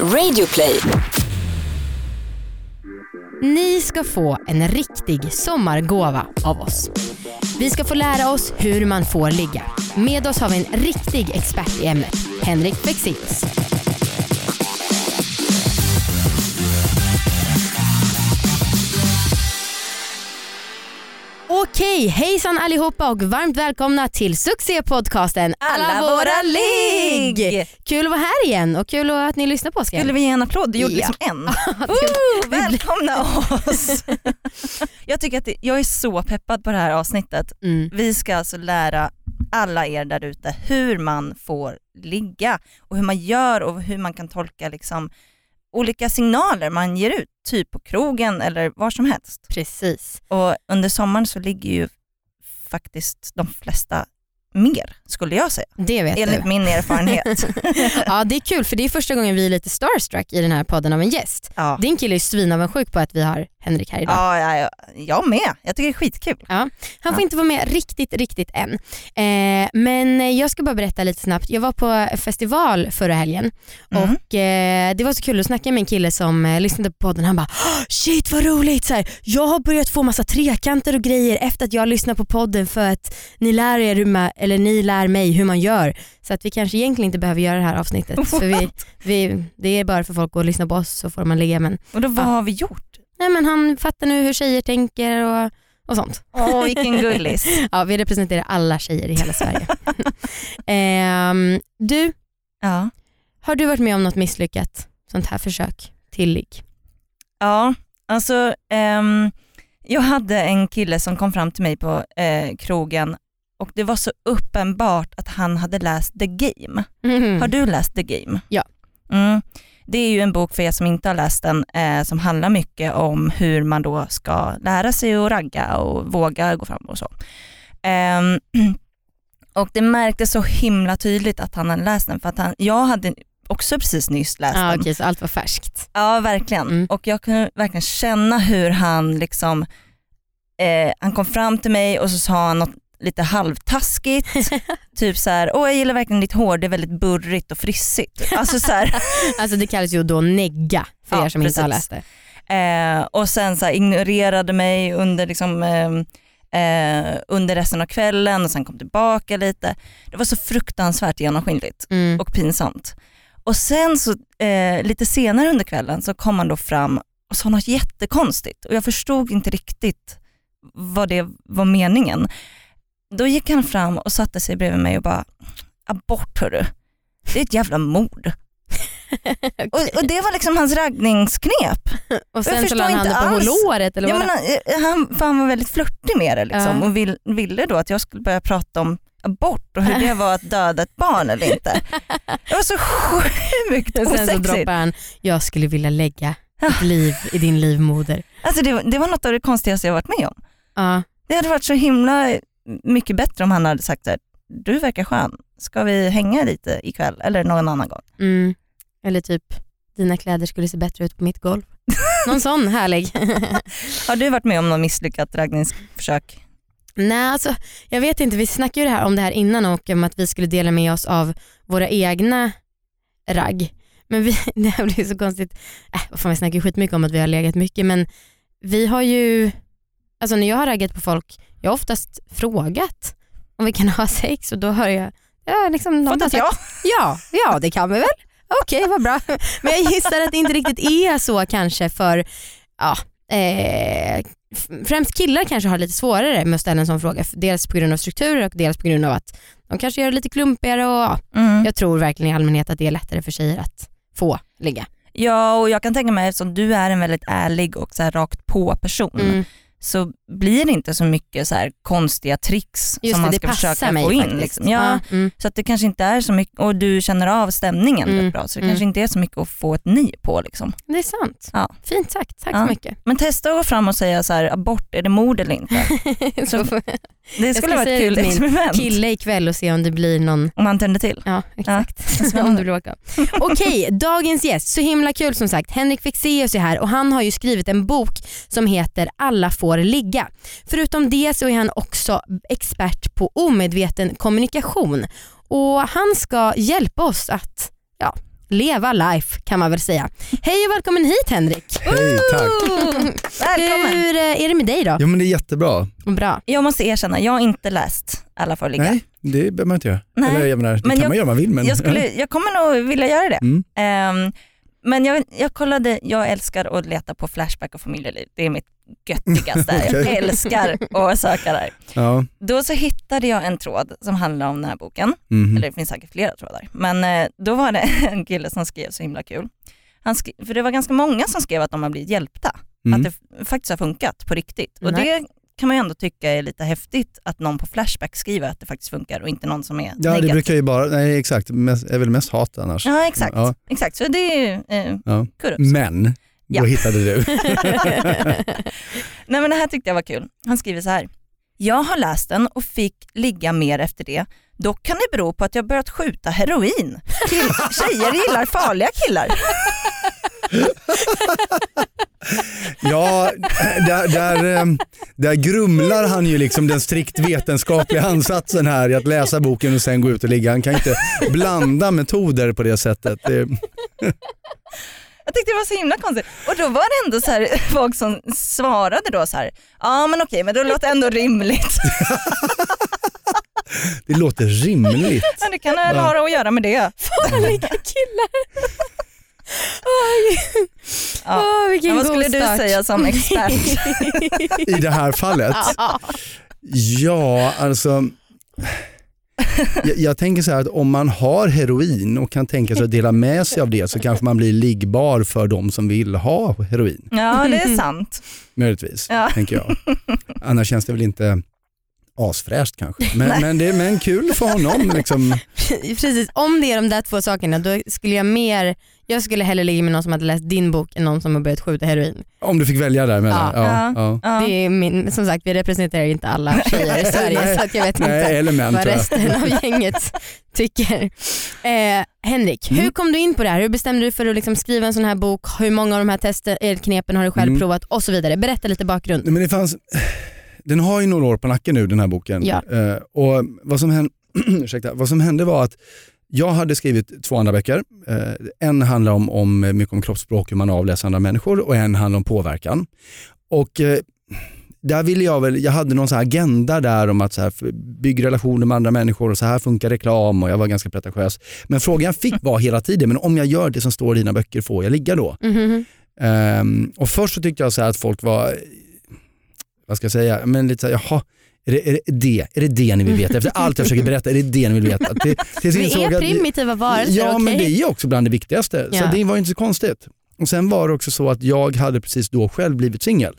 Radioplay. Ni ska få en riktig sommargåva av oss. Vi ska få lära oss hur man får ligga. Med oss har vi en riktig expert i ämnet, Henrik Fexeus. Okej, hejsan allihopa och varmt välkomna till succépodcasten Alla våra ligg! Kul att vara här igen och kul att ni lyssnar på oss. Skulle vi ge en applåd? Du gjorde Ja. liksom en. Woo, välkomna oss! jag tycker att det, jag är så peppad på det här avsnittet. Mm. Vi ska alltså lära alla er där ute hur man får ligga och hur man gör och hur man kan tolka liksom olika signaler man ger ut, typ på krogen eller var som helst. Precis. Och under sommaren så ligger ju faktiskt de flesta mer, skulle jag säga. Det vet Enligt du. min erfarenhet. Ja det är kul för det är första gången vi är lite starstruck i den här podden av en gäst. ja. Din kille är svinavundsjuk på att vi har Henrik här idag. Ja, ja, ja, jag med. Jag tycker det är skitkul. Han får Ja. inte vara med riktigt, riktigt än. Eh, men jag ska bara berätta lite snabbt. Jag var på festival förra helgen Mm. och eh, det var så kul att snacka med en kille som eh, lyssnade på podden. Han bara "Åh, “shit vad roligt, så här, jag har börjat få massa trekanter och grejer efter att jag lyssnar på podden för att ni lär, er hur man, eller ni lär mig hur man gör. Så att vi kanske egentligen inte behöver göra det här avsnittet. för vi, vi, det är bara för folk att lyssna på oss så får man ligga. Men, Och då vad Ja. har vi gjort? Nej, men han fattar nu hur tjejer tänker och, och sånt. Åh vilken gullis. Ja, vi representerar alla tjejer i hela Sverige. Ehm, du, Ja. har du varit med om något misslyckat sånt här försök till ligg? ja, alltså ehm, jag hade en kille som kom fram till mig på eh, krogen och det var så uppenbart att han hade läst The Game. Mm. Har du läst The Game? Ja. Mm. Det är ju en bok för er som inte har läst den eh, som handlar mycket om hur man då ska lära sig att ragga och våga gå fram och så. Ehm, och det märktes så himla tydligt att han hade läst den för att han, jag hade också precis nyss läst Ja, den. okej, så allt var färskt. Ja verkligen. Mm. Och jag kunde verkligen känna hur han liksom, eh, han kom fram till mig och så sa han något lite halvtaskigt. typ så här, åh jag gillar verkligen ditt hår, det är väldigt burrigt och frissigt. Alltså så här, Alltså det kallas ju då negga för Ja, er som inte har precis. läst det. eh, och sen så här, ignorerade mig under liksom eh, eh, under resten av kvällen och sen kom tillbaka lite. Det var så fruktansvärt genomskinligt Mm. och pinsamt. Och sen så eh, lite senare under kvällen så kom han då fram och sa något jättekonstigt och jag förstod inte riktigt vad det var meningen. Då gick han fram och satte sig bredvid mig och bara, abort hörru, det är ett jävla mord. och, och det var liksom hans raggningsknep. och sen la han handen på alls. håret eller Ja, vad? men, han, han, för han var väldigt flörtig med det liksom, Ja. och vill, ville då att jag skulle börja prata om abort och hur det var att döda ett barn eller inte. Det var så sjukt och sen så osexigt. droppar han, jag skulle vilja lägga ett liv i din livmoder. Alltså det, var- det var något av det konstigaste jag varit med om. Ja, Det hade varit så himla mycket bättre om han hade sagt så här, du verkar skön, ska vi hänga lite ikväll eller någon annan gång? mm. Eller typ, dina kläder skulle se bättre ut på mitt golv. Någon sån härlig. Har du varit med om något misslyckat raggningsförsök? Nej, alltså, jag vet inte. Vi snackade ju det här om det här innan och om att vi skulle dela med oss av våra egna ragg. Men vi, det här blir så konstigt. Äh, vad fan, vi snackar ju skitmycket om att vi har legat mycket men vi har ju, alltså när jag har raggat på folk, jag har oftast frågat om vi kan ha sex och då hör jag, ja liksom någon sagt, ja? ja, ja det kan vi väl. Okej, vad bra. Men jag gissar att det inte riktigt är så kanske för, ja, eh, främst killar kanske har lite svårare med att ställa en sån fråga. Dels på grund av strukturer och dels på grund av att de kanske gör det lite klumpigare och ja, Mm. jag tror verkligen i allmänhet att det är lättare för tjejer att få ligga. Ja och jag kan tänka mig eftersom du är en väldigt ärlig och så rakt på person Mm. Så blir det inte så mycket så konstiga tricks Just som det, man ska försöka mig få in. Liksom. Ja, mm. Så att det kanske inte är så mycket, och du känner av stämningen Mm. rätt bra så det Mm. kanske inte är så mycket att få ett nej på. Liksom. Det är sant. Ja. Fint sagt, tack Ja. så mycket. Men testa att gå fram och säga så här, abort, är det mord eller inte? så Det skulle vara ett kul experiment. kille ikväll och se om det blir någon Om han tänder till. Ja, exakt. Om du. Okej, dagens gäst. Så himla kul som sagt. Henrik Fexeus är här och han har ju skrivit en bok som heter Alla får ligga. Förutom det så är han också expert på omedveten kommunikation och han ska hjälpa oss att ja, leva life kan man väl säga. Hej och välkommen hit Henrik. Hej, tack. Välkommen. Hur eh, är det med dig då? Ja men det är jättebra. Bra. Jag måste erkänna, jag har inte läst Alla får ligga. Nej, det behöver man inte göra. Nej. Eller jag menar, det Men kan jag- man göra om man vill men... Jag, skulle, jag kommer nog vilja göra det. Mm. Ehm, men jag, jag kollade, jag älskar att leta på Flashback och familjeliv. Det är mitt göttigaste. Jag Okej. älskar att söka där. Ja. Då så hittade jag en tråd som handlar om den här boken. mhm. Eller det finns säkert flera trådar. Men eh, då var det en kille som skrev så himla kul. Han skrev, för det var ganska många som skrev att de har blivit hjälpta. Mm. Att det f- faktiskt har funkat på riktigt. Och Nej. det kan man ju ändå tycka är lite häftigt att någon på Flashback skriver att det faktiskt funkar och inte någon som är Ja det negativ. brukar ju bara, nej exakt, mest, är väl mest hat annars. Ja exakt, Ja. exakt. så det är ju eh, Ja. Men, Ja. då hittade du. Nej men det här tyckte jag var kul. Han skriver så här. Jag har läst den och fick ligga mer efter det. Dock kan det bero på att jag börjat skjuta heroin. Till tjejer gillar farliga killar. Ja, där, där, eh, där grumlar han ju liksom den strikt vetenskapliga ansatsen här i att läsa boken och sen gå ut och ligga. Han kan inte blanda metoder på det sättet. Det, Jag tyckte det var så himla konstigt. Och då var det ändå så här, folk som svarade då så här, ja men okej men det låter ändå rimligt. det låter rimligt. Ja, det kan väl ha att göra med det. Farliga killar. Oj, Ja. Vilken Men vad god skulle du säga som expert? I det här fallet. Ja. Ja, alltså. Jag, jag tänker så här att om man har heroin och kan tänka sig att dela med sig av det så kanske man blir liggbar för de som vill ha heroin. Ja det är sant. Möjligtvis, Ja. tänker jag. Annars känns det väl inte asfräscht kanske. Men, men, det, men kul för honom. Liksom. Precis, om det är de där två sakerna då skulle jag mer, jag skulle hellre ligga med någon som hade läst din bok än någon som har börjat skjuta heroin. Om du fick välja där mellan. Ja. Ja, ja. Ja. Det är min, som sagt vi representerar inte alla tjejer i Sverige så att jag vet Nej, inte män vad resten av gänget tycker. Eh, Henrik, hur Mm. kom du in på det här? Hur bestämde du för att liksom skriva en sån här bok? Hur många av de här testen, eh, knepen har du själv Mm. provat och så vidare? Berätta lite bakgrund. Men det fanns, den har ju några år på nacken nu den här boken. Ja. Eh, och vad som, hände, ursäkta, vad som hände var att jag hade skrivit två andra böcker. Eh, en handlar om, om mycket om kroppsspråk, hur man avläser andra människor och en handlar om påverkan. Och eh, där ville jag väl, jag hade någon så agenda där om att så här, bygga relationer med andra människor och så här funkar reklam och jag var ganska pretentiös. Men frågan jag fick var hela tiden, men om jag gör det som står i dina böcker, får jag ligga då? Mhm. Ehm, och först så tyckte jag så här att folk var, vad ska jag säga, men lite så här, jaha, är det, är det det? Är det det ni vill veta? Efter allt jag försöker berätta, är det det ni vill veta? Till, tills Vi är primitiva varelser, Ja okej? men det är också bland det viktigaste, Ja. så det var ju inte så konstigt. Och sen var det också så att jag hade precis då själv blivit singel.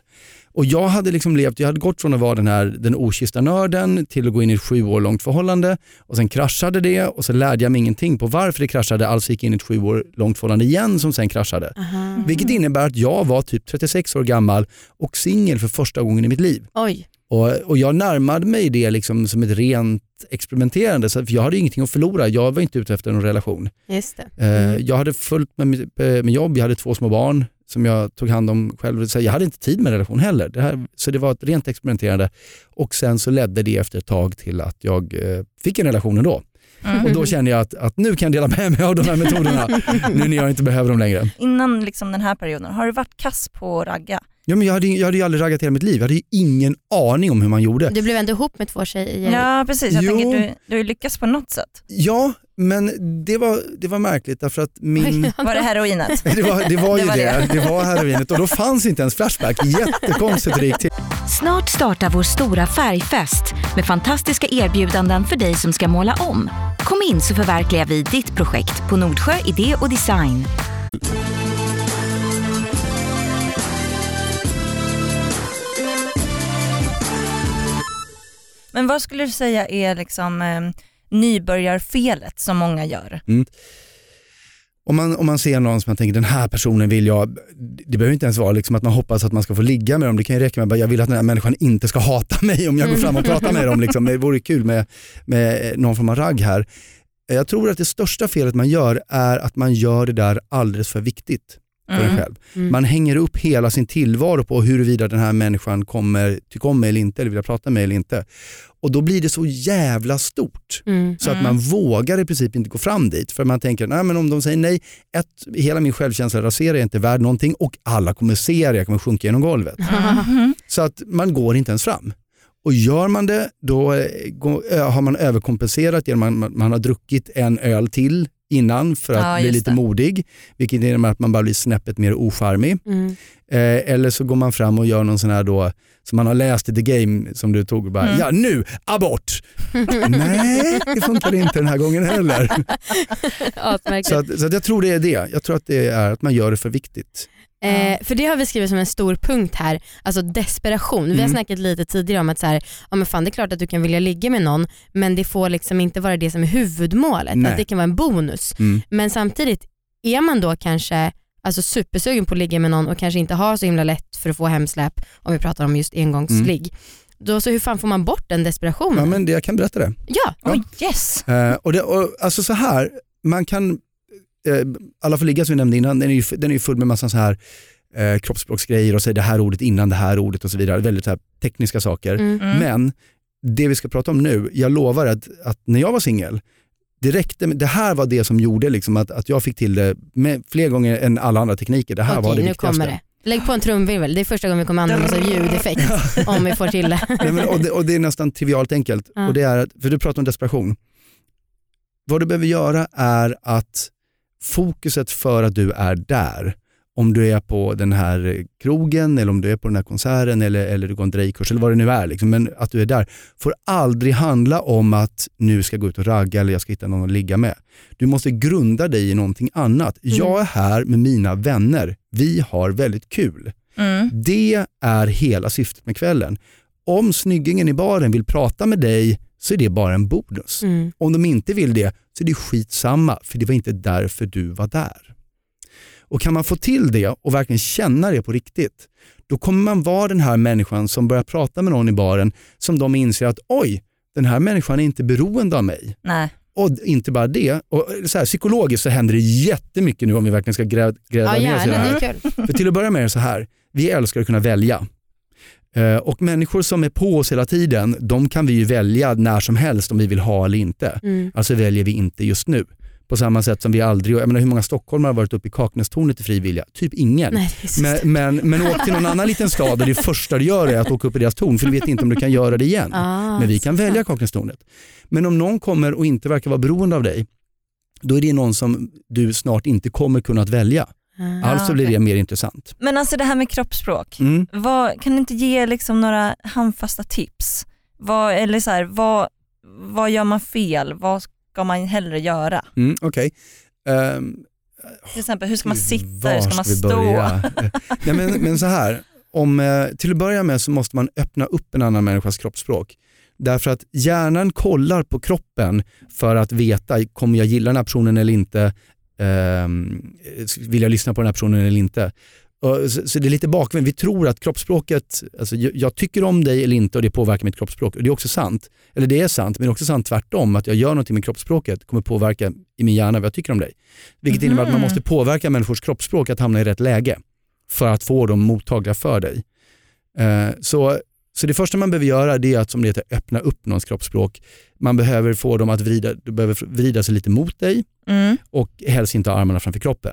Och jag hade liksom levt, jag hade gått från att vara den här den okyssta nörden till att gå in i ett sju år långt förhållande och sen kraschade det och så lärde jag mig ingenting på varför det kraschade, alltså gick in i ett sju år långt förhållande igen som sen kraschade. Aha. Vilket innebär att jag var typ 36 år gammal och singel för första gången i mitt liv. Oj. Och, och jag närmade mig det liksom som ett rent experimenterande, så för jag hade ingenting att förlora. Jag var inte ute efter någon relation. Just det. Eh, Mm. Jag hade fullt med, eh, med jobb, jag hade två små barn som jag tog hand om själv. Så jag hade inte tid med relation heller. Det här, så det var ett rent experimenterande. Och sen så ledde det efter ett tag till att jag eh, fick en relation ändå. Mm. Och då kände jag att, att nu kan jag dela med mig av de här metoderna. nu när jag inte behöver dem längre. Innan liksom den här perioden, har du varit kass på att ragga? Ja, men jag, hade, jag hade ju aldrig raggat hela mitt liv. Jag hade ju ingen aning om hur man gjorde. Du blev ändå ihop med två tjejer. Ja precis, jag Jo. tänker du, du har ju lyckats på något sätt. Ja, men det var, det var märkligt därför att min... Var det heroinet? Det var, det var ju Det var det. det. Det var heroinet och då fanns inte ens Flashback. Jättekonstigt hur det gick till. Snart startar vår stora färgfest med fantastiska erbjudanden för dig som ska måla om. Kom in så förverkligar vi ditt projekt på Nordsjö Idé och Design. Men vad skulle du säga är liksom eh, nybörjarfelet som många gör? Om man, om man ser någon som man tänker den här personen vill jag, det behöver inte ens vara liksom att man hoppas att man ska få ligga med dem. Det kan ju räcka med att jag vill att den här människan inte ska hata mig om jag går fram och pratar med dem. Liksom. Det vore kul med, med någon form av ragg här. Jag tror att det största felet man gör är att man gör det där alldeles för viktigt. För en Mm. själv. Mm. Man hänger upp hela sin tillvaro på huruvida den här människan kommer tycka om mig eller inte, eller vill prata med mig eller inte. Och då blir det så jävla stort. Mm. Så att Mm. man vågar i princip inte gå fram dit. För man tänker, nej men om de säger nej, ett, hela min självkänsla raserar jag är inte värd någonting och alla kommer se det, jag kommer sjunka genom golvet. Mhm. Så att man går inte ens fram. Och gör man det, då eh, ö, har man överkompenserat genom att man, man har druckit en öl till innan för att Ja, bli lite det. modig, vilket innebär att man bara blir snäppet mer ocharmig. Mm. Eh, eller så går man fram och gör någon sån här då, som man har läst i The Game som du tog och bara, Mm. ja nu, abort! Nej, det funkar inte den här gången heller. Så, att, så att jag tror det är det. Jag tror att det är att man gör det för viktigt. Eh, för det har vi skrivit som en stor punkt här, alltså desperation. Vi har Mm. snackat lite tidigare om att så här, ja, men fan, det är klart att du kan vilja ligga med någon men det får liksom inte vara det som är huvudmålet, Nej. att det kan vara en bonus. Mm. Men samtidigt, är man då kanske alltså supersugen på att ligga med någon och kanske inte har så himla lätt för att få hemsläpp, om vi pratar om just engångsligg, då så hur fan får man bort den desperationen? Ja, men det, jag kan berätta det. ja. Oj, yes. Eh, och det och, alltså så här, man kan, eh, alla får ligga som vi nämnde innan, den är ju, den är ju full med massa så här eh, kroppsspråksgrejer och säger det här ordet innan det här ordet och så vidare. Väldigt så här, tekniska saker. Mm. Mm. Men det vi ska prata om nu, jag lovar att, att när jag var singel, det räckte det här var det som gjorde liksom att, att jag fick till det med, fler gånger än alla andra tekniker. Det här Okej, var det nu viktigaste. kommer det. Lägg på en trumvirvel, det är första gången vi kommer använda oss av ljudeffekt om vi får till det. Nej, men, och, det, och det är nästan trivialt enkelt. Ja. Och det är, för du pratar om desperation. Vad du behöver göra är att fokuset för att du är där, om du är på den här krogen eller om du är på den här konserten eller, eller du går en drejkurs eller vad det nu är, liksom, men att du är där, får aldrig handla om att nu ska jag gå ut och ragga eller jag ska hitta någon att ligga med. Du måste grunda dig i någonting annat. Mm. Jag är här med mina vänner, vi har väldigt kul. Mm. Det är hela syftet med kvällen. Om snyggingen i baren vill prata med dig så är det bara en bonus. Mm. Om de inte vill det så är det skitsamma för det var inte därför du var där. Och kan man få till det och verkligen känna det på riktigt, då kommer man vara den här människan som börjar prata med någon i baren som de inser att oj, den här människan är inte beroende av mig. Nej. Och inte bara det, och så här, psykologiskt så händer det jättemycket nu om vi verkligen ska grä- gräva Ja ner sig i det här. För till att börja med är det så här, vi älskar att kunna välja. Eh, Och människor som är på oss hela tiden, de kan vi ju välja när som helst om vi vill ha eller inte. Mm. Alltså väljer vi inte just nu. På samma sätt som vi aldrig, jag menar hur många stockholmare har varit uppe i Kaknästornet i frivilliga? Typ ingen. Nej, Men, men, men åk till någon annan liten stad och det första du gör är att åka upp i deras torn för du vet inte om du kan göra det igen. Ah, Men vi kan välja. Kaknästornet. Men om någon kommer och inte verkar vara beroende av dig, då är det någon som du snart inte kommer kunna välja. Ah. Alltså blir det mer intressant. Men alltså det här med kroppsspråk, Mm. vad, kan du inte ge liksom några handfasta tips? Vad, eller så här, vad, vad gör man fel? Vad ska man hellre göra? Mm, Okej. Ehm, Till exempel hur ska man sitta, hur ska man vi stå? Nej, men, men så här, om, eh, till att börja med så måste man öppna upp en annan människas kroppsspråk. Därför att hjärnan kollar på kroppen för att veta, kommer jag gilla den här personen eller inte? Ehm, vill jag lyssna på den här personen eller inte? Så, det är lite bakvänt. Vi tror att kroppsspråket, alltså jag, tycker om dig eller inte och det påverkar mitt kroppsspråk. Det är också sant. Eller det är sant, men det är också sant tvärtom. Att jag gör någonting med kroppsspråket kommer påverka i min hjärna vad jag tycker om dig. Vilket innebär att man Mhm. måste påverka människors kroppsspråk att hamna i rätt läge för att få dem mottagliga för dig. Eh, så, så det första man behöver göra är att som det heter, öppna upp någons kroppsspråk. Man behöver få dem att vrida, du behöver vrida sig lite mot dig Mm. och helst inte ha armarna framför kroppen.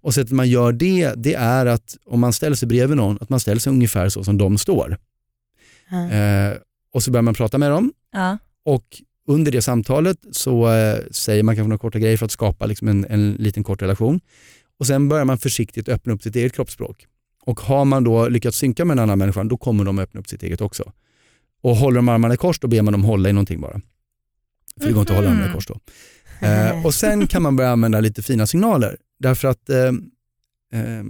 Och sättet man gör det, det är att om man ställer sig bredvid någon, att man ställer sig ungefär så som de står. Ah. Eh, och så börjar man prata med dem Ja. och under det samtalet så eh, säger man kanske några korta grejer för att skapa liksom en, en liten kort relation. Och sen börjar man försiktigt öppna upp sitt eget kroppsspråk. Och har man då lyckats synka med en annan människa, då kommer de öppna upp sitt eget också. Och håller de armarna i kors, då ber man dem hålla i någonting bara. För det går inte att hålla armarna i kors då. Eh, och sen kan man börja använda lite fina signaler. Därför att eh, eh,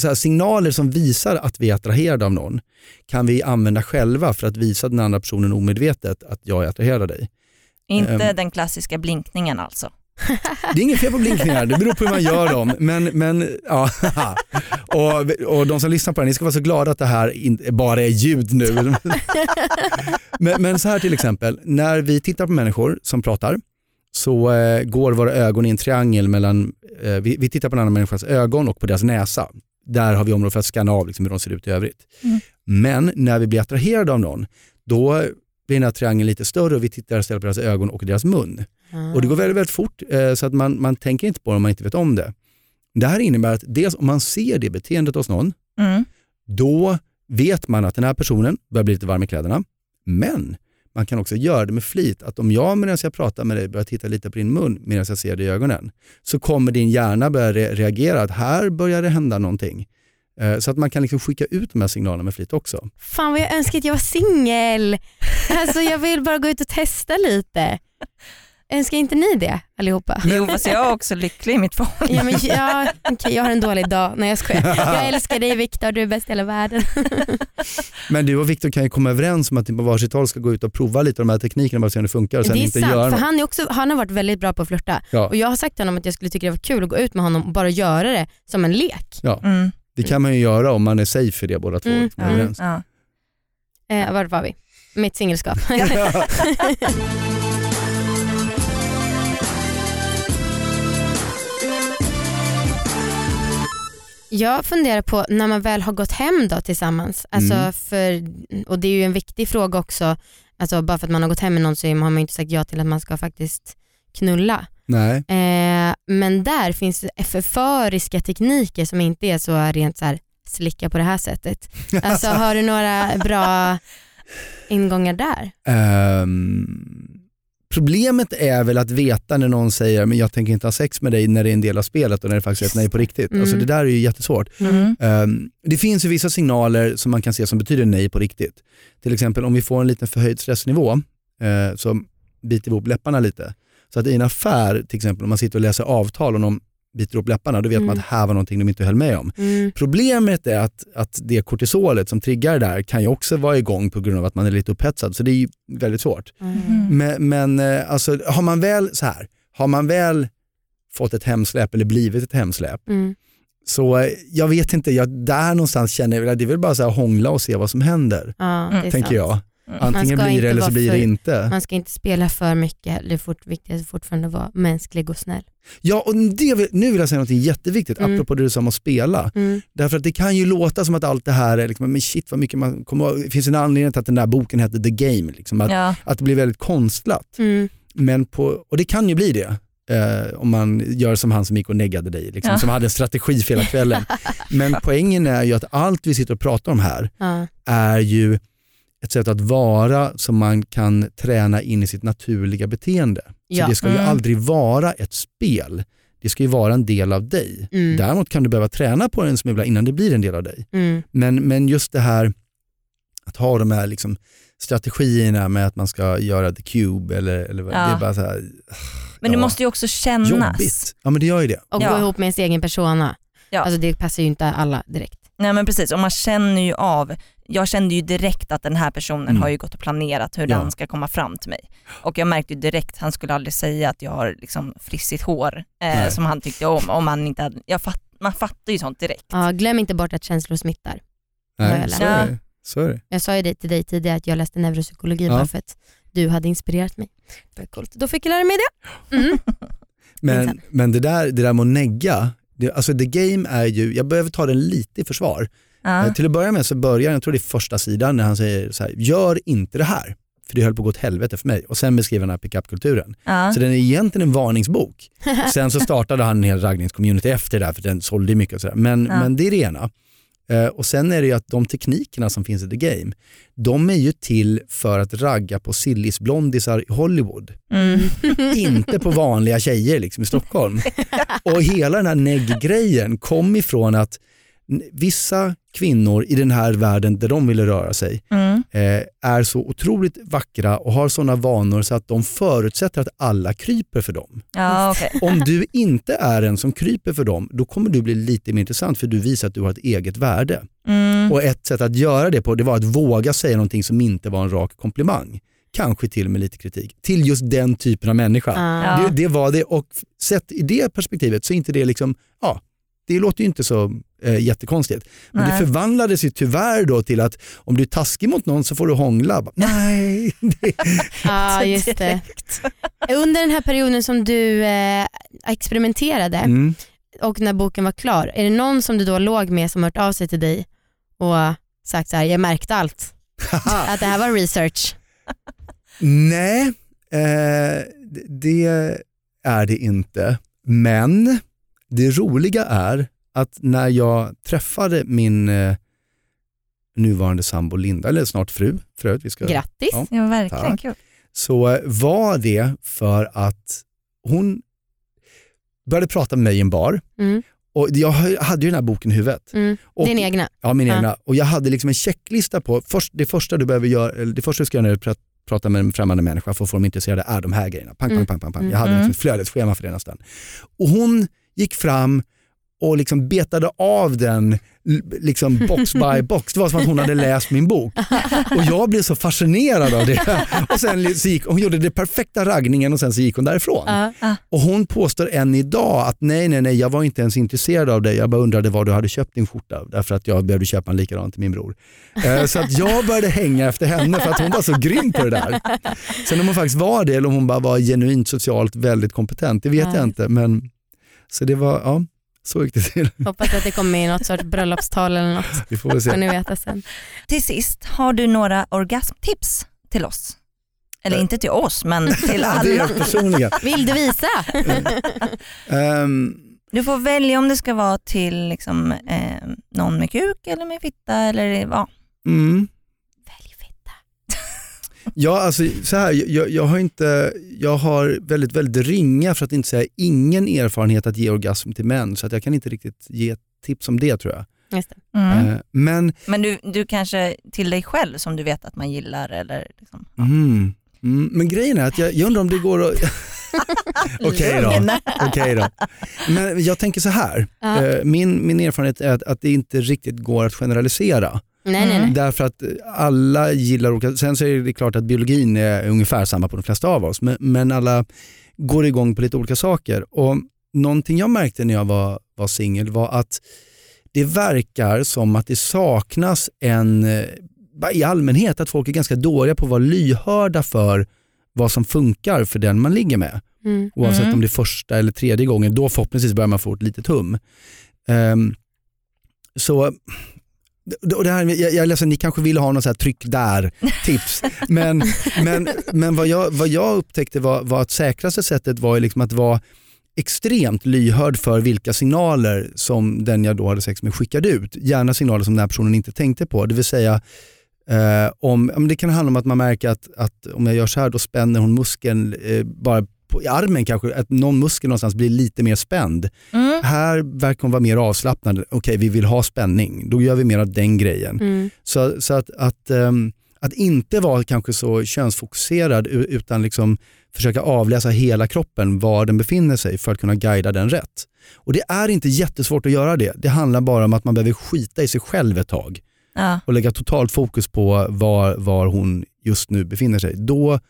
så här, signaler som visar att vi är attraherade av någon kan vi använda själva för att visa den andra personen omedvetet att jag är attraherad av dig. Inte Ehm. den klassiska blinkningen alltså. Det är inget fel på blinkningar, det beror på hur man gör dem. Men, men, ja, och, och de som lyssnar på det, ni ska vara så glada att det här bara är ljud nu. Men, men så här till exempel, när vi tittar på människor som pratar så eh, går våra ögon i en triangel mellan eh, vi, vi tittar på en annan människas ögon och på deras näsa. Där har vi områden för att scanna av liksom hur de ser ut i övrigt. Mm. Men när vi blir attraherade av någon, då blir den här triangeln lite större och vi tittar istället på deras ögon och deras mun. Och det går väldigt, väldigt fort eh, så att man, man tänker inte på det om man inte vet om det. Det här innebär att dels om man ser det beteendet hos någon, Mm. då vet man att den här personen börjar bli lite varm i kläderna. Men man kan också göra det med flit. Att om jag medan jag pratar med dig börjar titta lite på din mun medan jag ser dig i ögonen, så kommer din hjärna börja re- reagera att här börjar det hända någonting. Eh, Så att man kan liksom skicka ut de här signalerna med flit också. Fan vad jag önskar att jag var singel. Alltså jag vill bara gå ut och testa lite. Önskar inte ni det allihopa? Jo fast jag är också lycklig i mitt förhållande. Ja, men, ja, okej, jag har en dålig dag. Nej jag skojar. Jag älskar dig Viktor, du är bäst i hela världen. Men du och Viktor kan ju komma överens om att ni på varsitt håll ska gå ut och prova lite av de här teknikerna bara se om det funkar och sen det är inte sant, göra för han, är också, han har varit väldigt bra på att flirta. Ja. Och jag har sagt till honom att jag skulle tycka det var kul att gå ut med honom och bara göra det som en lek. Ja, Mm. det kan man ju göra om man är safe för det båda två. Mm, är överens. Ja. Eh, var var vi? Mitt singelskap. Jag funderar på när man väl har gått hem då tillsammans, alltså Mm. för, och det är ju en viktig fråga också, alltså bara för att man har gått hem med någon så har man ju inte sagt ja till att man ska faktiskt knulla. Nej. Eh, men där finns det förföriska tekniker som inte är så rent så här slicka på det här sättet. Alltså har du några bra ingångar där? Ehm, problemet är väl att veta när någon säger men jag tänker inte ha sex med dig när det är en del av spelet och när det faktiskt är ett nej på riktigt. Mm. Alltså, det där är ju jättesvårt. Mm. Ehm, det finns ju vissa signaler som man kan se som betyder nej på riktigt. Till exempel om vi får en liten förhöjd stressnivå eh, så biter vi ihop läpparna lite. Så att i en affär, till exempel om man sitter och läser avtal och någon biter ihop läpparna, då vet man Mm. att här var någonting de inte höll med om. Mm. Problemet är att, att det kortisolet som triggar det där kan ju också vara igång på grund av att man är lite upphetsad, så det är ju väldigt svårt. Mm. Men, men eh, alltså, har man väl så här, har man väl fått ett hemsläp eller blivit ett hemsläp, Mm. så eh, jag vet inte, jag, där någonstans känner jag väl- det är väl bara så här hångla och se vad som händer, Ja, det tänker sant. jag. Antingen Man ska blir det inte eller så blir det för- inte. Man ska inte spela för mycket, det är fort, viktigt att fortfarande vara mänsklig och snäll. Ja, och det, nu vill jag säga något jätteviktigt, Mm. apropå det du sa om att spela. Mm. Därför att det kan ju låta som att allt det här är, liksom, men shit vad mycket man kommer. Det finns en anledning till att den där boken hette The Game. Liksom, att, Ja. att det blir väldigt konstlat. Mm. Men på, och det kan ju bli det. Eh, om man gör som han som gick och neggade dig, liksom, Ja. som hade en strategi för hela kvällen. Men poängen är ju att allt vi sitter och pratar om här Ja. är ju ett sätt att vara som man kan träna in i sitt naturliga beteende. Så Ja. det ska ju Mm. aldrig vara ett spel. Det ska ju vara en del av dig. Mm. Däremot kan du behöva träna på det en smula innan det blir en del av dig. Mm. Men, men just det här att ha de här liksom strategierna med att man ska göra the cube eller, eller vad- Ja. det är bara så här, Men det Ja. måste ju också kännas. jobbigt. Ja men det gör ju det. Och Ja. gå ihop med ens egen persona. Ja. Alltså det passar ju inte alla direkt. Nej men precis, och man känner ju av, jag kände ju direkt att den här personen Mm. har ju gått och planerat hur Ja. den ska komma fram till mig. Och jag märkte ju direkt, han skulle aldrig säga att jag har liksom frissigt hår eh, som han tyckte om. om han inte hade, jag fatt, man fattar ju sånt direkt. Ja, glöm inte bort att känslor smittar. Ja, Nej, jag så, är det. så är det. Jag sa ju det till dig tidigare att jag läste neuropsykologi Ja. bara för att du hade inspirerat mig. Det var coolt. Då fick jag lära mig det. Mm. Men, men det, där, det där med att negga, det, alltså the game är ju, jag behöver ta den lite i försvar. Ja. Eh, Till att börja med så börjar, jag tror det är första sidan när han säger så här, gör inte det här. För det höll på att gå åt helvete för mig. Och sen beskriver han den här pickupkulturen. Ja. Så den är egentligen en varningsbok. Sen så startade han en hel raggningscommunity efter det där för den sålde mycket och sådär. Men, Ja. men det är det ena. Eh, och sen är det ju att de teknikerna som finns i The Game, de är ju till för att ragga på sillisblondisar i Hollywood. Mm. Inte på vanliga tjejer liksom i Stockholm. Och hela den här negg-grejen kom ifrån att vissa kvinnor i den här världen där de ville röra sig Mm. eh, är så otroligt vackra och har sådana vanor så att de förutsätter att alla kryper för dem. Ja, okej. Om du inte är en som kryper för dem, då kommer du bli lite mer intressant för du visar att du har ett eget värde. Mm. Och ett sätt att göra det på, det var att våga säga någonting som inte var en rak komplimang. Kanske till och med lite kritik. Till just den typen av människa. Ja. Ja. Det, det var det och sett i det perspektivet så är inte det liksom, ja, det låter ju inte så eh, jättekonstigt. Men det Nej. förvandlades ju tyvärr då till att om du är taskig mot någon så får du hångla. Bara, Nej, det, Ja, just det. Under den här perioden som du eh, experimenterade mm. och när boken var klar, är det någon som du då låg med som hört av sig till dig och sagt så här, jag märkte allt, att det här var research? Nej, eh, det- det är det inte. Men det roliga är att när jag träffade min eh, nuvarande sambo Linda, eller snart fru för övrigt, vi ska, Grattis. Ja. Ja, verkligen Tack. kul. så eh, var det för att hon började prata med mig i en bar Mm, och jag hade ju den här boken i huvudet. mm. Och, Din egna. Ja, min Ja. egna. Och jag hade liksom en checklista på, först, det första du behöver göra, eller det första du ska göra när du pr- pratar med en främmande människa för att få dem intresserade är de här grejerna. Pang, Mm. pang, pang, pang, pang. Mm. Jag hade Mm. liksom ett flödesschema för det nästan. Och hon gick fram och liksom betade av den liksom box by box. Det var som att hon hade läst min bok. Och jag blev så fascinerad av det. Och sen så gick, hon gjorde det perfekta raggningen och sen så gick hon därifrån. Ja. Och hon påstår än idag att nej, nej, nej, jag var inte ens intresserad av dig. Jag bara undrade var du hade köpt din skjorta därför att jag behövde köpa en likadan till min bror. Eh, så att jag började hänga efter henne för att hon var så grym på det där. Sen om hon faktiskt var det eller om hon bara var genuint socialt väldigt kompetent, det vet Ja. jag inte. Men, så det var, ja, så gick det till. Hoppas att det kommer med i något sorts bröllopstal eller något. Vi får väl Får se. ni veta sen. Till sist, har du några orgasmtips till oss? Eller Eh. inte till oss, men till Det alla. är personliga. Vill du visa? Ehm, Du får välja om det ska vara till liksom, eh, någon med kuk eller med fitta. Eller, ja. mm. Ja, alltså så här, jag, jag har inte, jag har väldigt, väldigt ringa, för att inte säga ingen erfarenhet att ge orgasm till män, så att jag kan inte riktigt ge ett tips om det tror jag. Just det. Mm. Eh, men, Men du, du kanske till dig själv som du vet att man gillar eller liksom. mm, mm, men grejen är att jag, jag undrar om det går att... Okej då. Okej då. Men jag tänker så här, Ja. eh, min, min erfarenhet är att, att det inte riktigt går att generalisera. Nej, nej, nej. Därför att alla gillar olika, sen så är det klart att biologin är ungefär samma på de flesta av oss, men, men alla går igång på lite olika saker. Och någonting jag märkte när jag var, var singel var att det verkar som att det saknas en, eh, i allmänhet, att folk är ganska dåliga på att vara lyhörda för vad som funkar för den man ligger med. Mm. Oavsett Mm. om det är första eller tredje gången, då förhoppningsvis börjar man få ett litet hum. Ehm, så och det här, jag, jag är ledsen, ni kanske vill ha någon så här tryck där-tips. men men, men vad, jag, vad jag upptäckte var, var att säkraste sättet var liksom att vara extremt lyhörd för vilka signaler som den jag då hade sex med skickade ut. Gärna signaler som den här personen inte tänkte på. Det vill säga eh, om, det kan handla om att man märker att, att om jag gör så här då spänner hon muskeln eh, bara på, i armen kanske, att någon muskel någonstans blir lite mer spänd. Mm. Här verkar hon vara mer avslappnad. Okej, vi vill ha spänning. Då gör vi mer av den grejen. Mm. Så, så att, att, ehm, att inte vara kanske så könsfokuserad utan liksom försöka avläsa hela kroppen, var den befinner sig för att kunna guida den rätt. Och Det är inte jättesvårt att göra det. Det handlar bara om att man behöver skita i sig själv ett tag Ja. och lägga totalt fokus på var, var hon just nu befinner sig. Då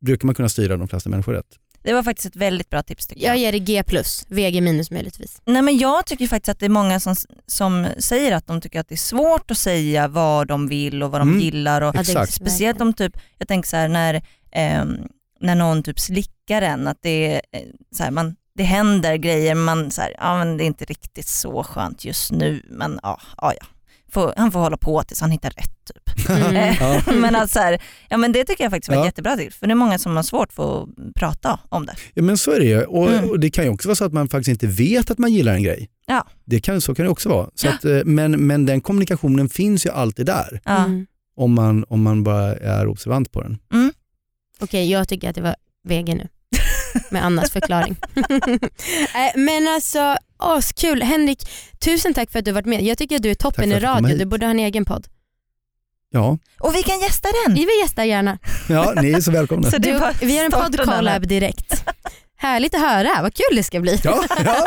brukar man kunna styra de flesta människor rätt. Det var faktiskt ett väldigt bra tips tycker jag. Jag ger det G+, VG minus möjligtvis. Nej, men jag tycker faktiskt att det är många som, som säger att de tycker att det är svårt att säga vad de vill och vad de Mm. gillar. Och Exakt. Speciellt om typ, jag tänker så här när, ehm, när någon typ slickar en, att det, är, eh, så här, man, det händer grejer, man så här, ja, men det är inte riktigt så skönt just nu, men ja, ja, ja. Får, han får hålla på tills han hittar rätt. Typ. Mm. Ja. men, alltså, så här, ja, men det tycker jag faktiskt var Ja. jättebra tips, för det är många som har svårt för att prata om det. Ja men så är det ju. och, Mm. och det kan ju också vara så att man faktiskt inte vet att man gillar en grej. Ja. Det kan, så kan det också vara. Så att, eh, men, men den kommunikationen finns ju alltid där. Mm. om man, om man bara är observant på den. Okej, jag tycker att det var VG nu. Med Annas förklaring. Eh, Men alltså, askul. Henrik, tusen tack för att du varit med. Jag tycker att du är toppen i radio. Du borde ha en egen podd. Ja, Och vi kan gästa den! Vi vill gästa gärna. ja ni är så välkomna. Så Du, vi gör en här. podd-collab direkt. Härligt att höra, vad kul det ska bli. Ja, ja.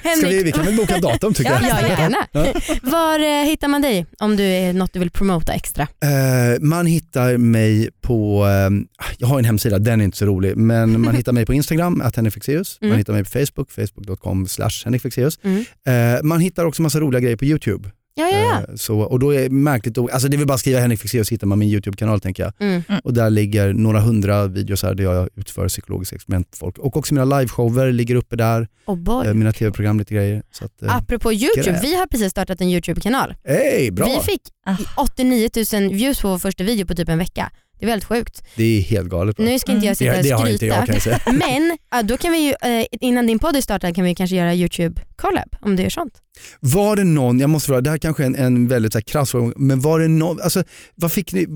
Ska Henrik, vi, vi kan väl boka datum tycker jag. Ja, gärna. Ja. Var eh, hittar man dig om du är något du vill promota extra? Eh, man hittar mig på, eh, jag har en hemsida, den är inte så rolig, men man hittar mig på Instagram, att Henrik Fexeus. Mm. Man hittar mig på Facebook, facebook.com slash Henrik Fexeus. Mm. Eh, man hittar också massa roliga grejer på YouTube. Ja, ja, ja. Eh, så, och då är det märkligt, alltså det är väl bara att skriva Henrik Fexeus så hittar man min YouTube-kanal tänker jag. Mm. Och där ligger några hundra videos här där jag utför psykologiska experiment på folk. Och också mina liveshower ligger uppe där, Oh boy. eh, mina tv-program, lite grejer. Så att, eh, Apropå YouTube, gräv. vi har precis startat en YouTube-kanal. hey, bra! Vi fick Ah. 89 000 views på vår första video på typ en vecka. Det är väldigt sjukt. Det är helt galet bra. Nu ska inte jag sitta det, och det har inte jag skryta. kan jag säga. Men då kan vi ju, innan din podd är startad kan vi kanske göra YouTube collab om du gör sånt. Var det någon, jag måste fråga, det här kanske är en, en väldigt så här, krass fråga, men var det någon, alltså, vad fick ni,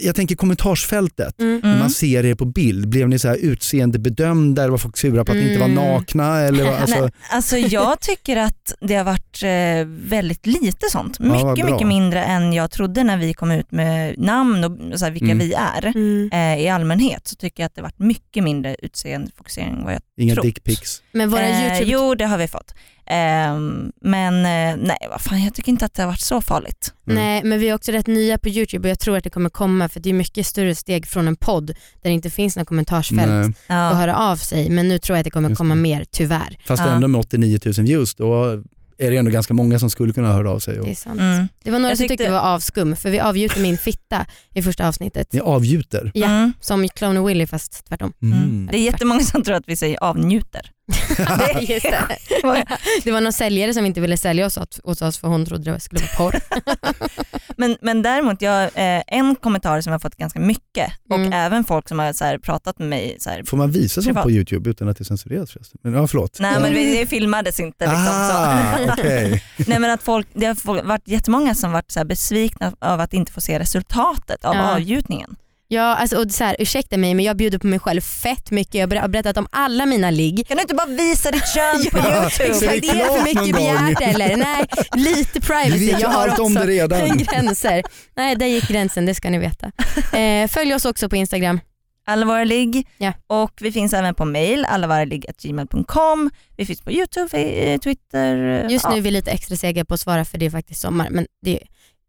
jag tänker kommentarsfältet, Mm. när Mm. man ser er på bild, blev ni så här utseendebedömda eller var folk sura på att ni inte var Mm. nakna? Eller, vad- alltså, Nej, alltså jag tycker att det har varit eh, väldigt lite sånt. Mycket, bra. mycket mindre än jag trodde när vi kom ut med namn och så här, vilka Mm. vi är. Mm. Eh, I allmänhet så tycker jag att det har varit mycket mindre utseendefokusering än vad jag inga trott. dickpics? Men våra Eh, YouTube... jo det har vi fått. Ehm, men eh, nej vad fan jag tycker inte att det har varit så farligt. Mm. Nej men vi är också rätt nya på YouTube och jag tror att det kommer komma för det är mycket större steg från en podd där det inte finns några kommentarsfält Nej. att Ja. höra av sig. Men nu tror jag att det kommer Just komma det. mer tyvärr. Fast Ja. ändå med 89 000 views, då är det ändå ganska många som skulle kunna höra av sig. Och, Det är sant. Mm. Det var några Jag som tyckte tyckte- det var avskum för vi avgjuter min fitta i första avsnittet. ni avgjuter. Ja. Mm. Som Clown och Willy fast tvärtom. Mm. Det är jättemånga som tror att vi säger avnjuter. Just det. det var någon säljare som inte ville sälja oss åt, oss för hon trodde det skulle vara porr. Men, men däremot, jag, eh, en kommentar som jag har fått ganska mycket och Mm. även folk som har så här, pratat med mig. Så här, Får man visa sånt på YouTube utan att det censureras förresten? Men, ja, förlåt. nej men det filmades inte. Liksom, ah, så. okej. Nej, men att folk, det har varit jättemånga som varit så här besvikna av att inte få se resultatet av Ja. avgjutningen. Ja, alltså, och så här, ursäkta mig men jag bjuder på mig själv fett mycket. Jag har berättat om alla mina ligg. Kan du inte bara visa ditt kön på Ja, YouTube? det är det är för mycket begärt eller? Nej, lite privacy. Jag har allt om också det redan. gränser. Nej, där gick gränsen, det ska ni veta. Eh, följ oss också på Instagram. Alla våra ligg Ja. och vi finns även på mail, allavaraligg.gmail.com. Vi finns på YouTube, fe- Twitter. Just ja. nu är vi lite extra sega på att svara för det är faktiskt sommar men det är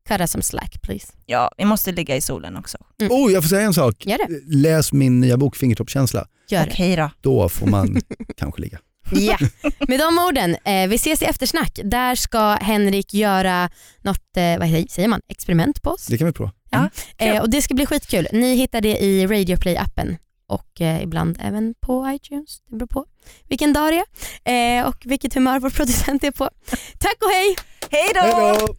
cut us some slack please. Ja, vi måste ligga i solen också. Oh, jag får säga en sak. Gör det. Läs min nya bok Fingertoppskänsla. Gör det. Okej då. Då får man kanske ligga. Ja. Med de orden, eh, vi ses i eftersnack. Där ska Henrik göra något, eh, vad säger man, experiment på oss. Det kan vi prova. Eh, och det ska bli skitkul. Ni hittar det i Radioplay-appen och eh, ibland även på iTunes. Det beror på vilken dag det är eh, och vilket humör vår producent är på. Tack och hej! Hej då!